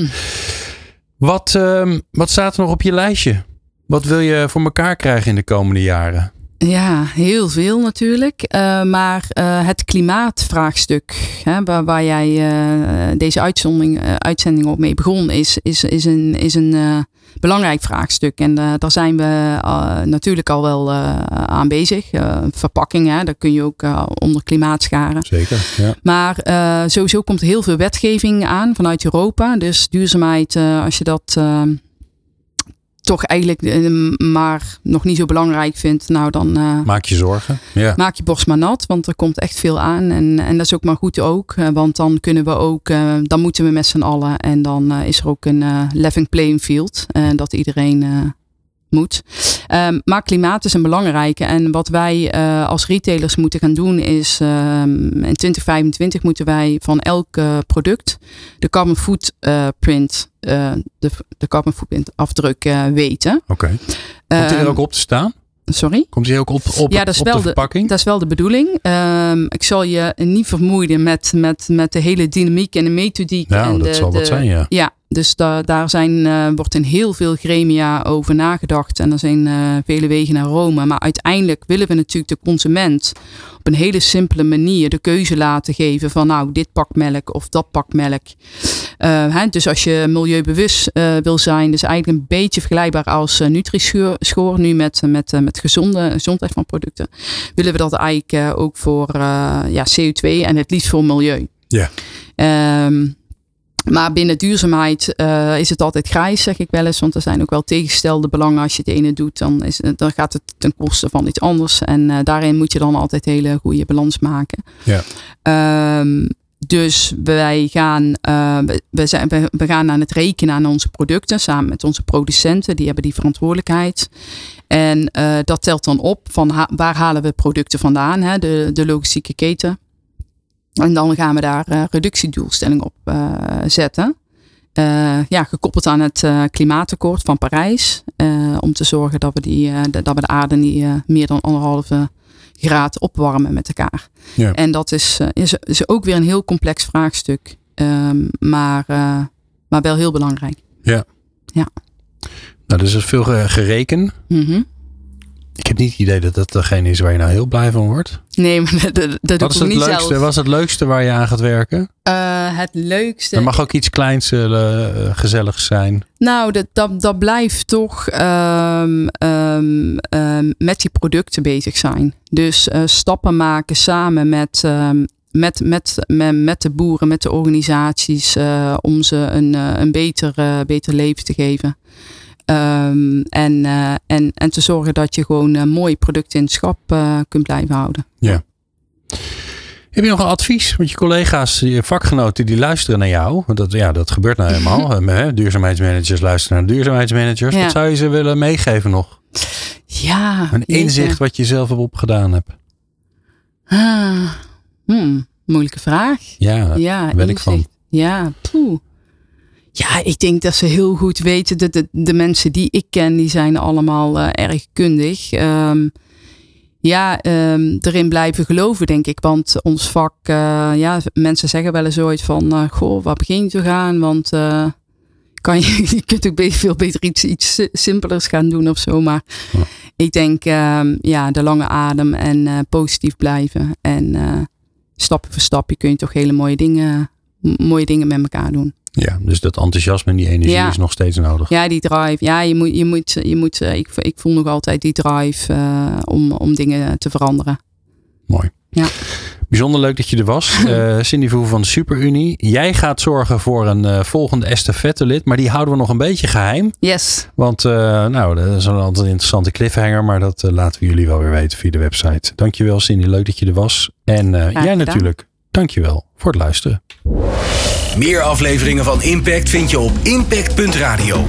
wat, um, wat staat er nog op je lijstje? Wat wil je voor elkaar krijgen in de komende jaren? Ja, heel veel natuurlijk. Uh, maar uh, het klimaatvraagstuk, hè, waar, waar, jij uh, deze uitzending, uitzending op mee begon, is, is, is een, is een belangrijk vraagstuk. En daar zijn we natuurlijk al wel aan bezig. verpakkingen, daar kun je ook onder klimaat scharen. Zeker. Ja. Maar sowieso komt heel veel wetgeving aan vanuit Europa. Dus duurzaamheid, als je dat toch eigenlijk uh, maar nog niet zo belangrijk vindt, nou dan uh, maak je zorgen. Ja. Maak je borst maar nat, want er komt echt veel aan. En, en dat is ook maar goed ook, uh, want dan kunnen we ook, dan moeten we met z'n allen. En dan is er ook een level playing field. En dat iedereen moet. Um, maar klimaat is een belangrijke. En wat wij uh, als retailers moeten gaan doen is um, in 2025 moeten wij van elk uh, product de carbon footprint, uh, de, de carbon footprint afdruk weten. Oké. Okay. Komt die er ook op te staan? Sorry? Komt hij ook op, op, ja, dat is op wel de verpakking? dat is wel de bedoeling. Um, ik zal je niet vermoeien met, met, met de hele dynamiek en de methodiek. Nou, en dat de, zal wat zijn, ja. Ja, dus da, daar zijn, uh, wordt in heel veel gremia over nagedacht. En er zijn uh, vele wegen naar Rome. Maar uiteindelijk willen we natuurlijk de consument op een hele simpele manier de keuze laten geven van nou, dit pak melk of dat pak melk. Uh, hè, dus als je milieubewust wil zijn, dus eigenlijk een beetje vergelijkbaar als Nutri-score nu met, met, met gezonde gezondheid van producten. Willen we dat eigenlijk ook voor ja, CO2 en het liefst voor milieu. Ja. Um, maar binnen duurzaamheid uh, is het altijd grijs, zeg ik wel eens. Want er zijn ook wel tegengestelde belangen. Als je het ene doet, dan, is, dan gaat het ten koste van iets anders. En uh, daarin moet je dan altijd hele goede balans maken. Ja. Um, dus wij gaan, uh, we, zijn, we, gaan aan het rekenen aan onze producten samen met onze producenten. Die hebben die verantwoordelijkheid. En dat telt dan op van ha waar halen we producten vandaan, hè? De, de logistieke keten. En dan gaan we daar uh, reductiedoelstellingen op uh, zetten. Uh, ja, gekoppeld aan het klimaatakkoord van Parijs. om te zorgen dat we, die, de, dat we de aarde niet meer dan anderhalve graad opwarmen met elkaar. Ja. En dat is, is, is, ook weer een heel complex vraagstuk. Um, maar, maar wel heel belangrijk. Ja. ja. Nou, dus er is veel gereken. Mm -hmm. Ik heb niet het idee dat dat degene is waar je nou heel blij van wordt. Nee, maar dat, dat, Wat is het niet leukste? zelf. Was het leukste waar je aan gaat werken? Uh, het leukste. Er mag ook iets kleins uh, gezelligs zijn. Nou, dat, dat, dat blijft toch um, um, um, met die producten bezig zijn. Dus uh, stappen maken samen met, met, met, met, met de boeren, met de organisaties, om ze een, een beter, beter leven te geven. Um, en, uh, en, en te zorgen dat je gewoon uh, mooie producten in het schap uh, kunt blijven houden. Ja. Heb je nog een advies? Want je collega's, je vakgenoten, die luisteren naar jou. Want dat, ja, dat gebeurt nou helemaal. Duurzaamheidsmanagers luisteren naar duurzaamheidsmanagers. Ja. Wat zou je ze willen meegeven nog? Ja. Een inzicht jeetje. wat je zelf heb opgedaan hebt. Ah, hmm, moeilijke vraag. Ja, ja daar ben ik van. Ja, poeh. Ja, ik denk dat ze heel goed weten dat de, de mensen die ik ken, die zijn allemaal uh, erg kundig. Um, ja, um, erin blijven geloven, denk ik. Want ons vak, uh, ja, mensen zeggen wel eens ooit van, uh, goh, waar begin je te gaan? Want kan je, je kunt ook veel beter iets, iets simpelers gaan doen of zo. Maar ja. ik denk, um, ja, de lange adem en positief blijven. En stapje voor stapje kun je toch hele mooie dingen, mooie dingen met elkaar doen. Ja, dus dat enthousiasme en die energie ja. is nog steeds nodig. Ja, die drive. Ja, je moet, je moet, je moet ik, ik voel nog altijd die drive uh, om, om dingen te veranderen. Mooi. Ja. Bijzonder leuk dat je er was. Uh, Cindy Voel van de Superunie. Jij gaat zorgen voor een uh, volgende estafette lid, maar die houden we nog een beetje geheim. Yes. Want uh, nou, dat is een altijd een interessante cliffhanger, maar dat laten we jullie wel weer weten via de website. Dankjewel Cindy, leuk dat je er was. En jij natuurlijk, dankjewel voor het luisteren. Meer afleveringen van Impact vind je op impact.radio.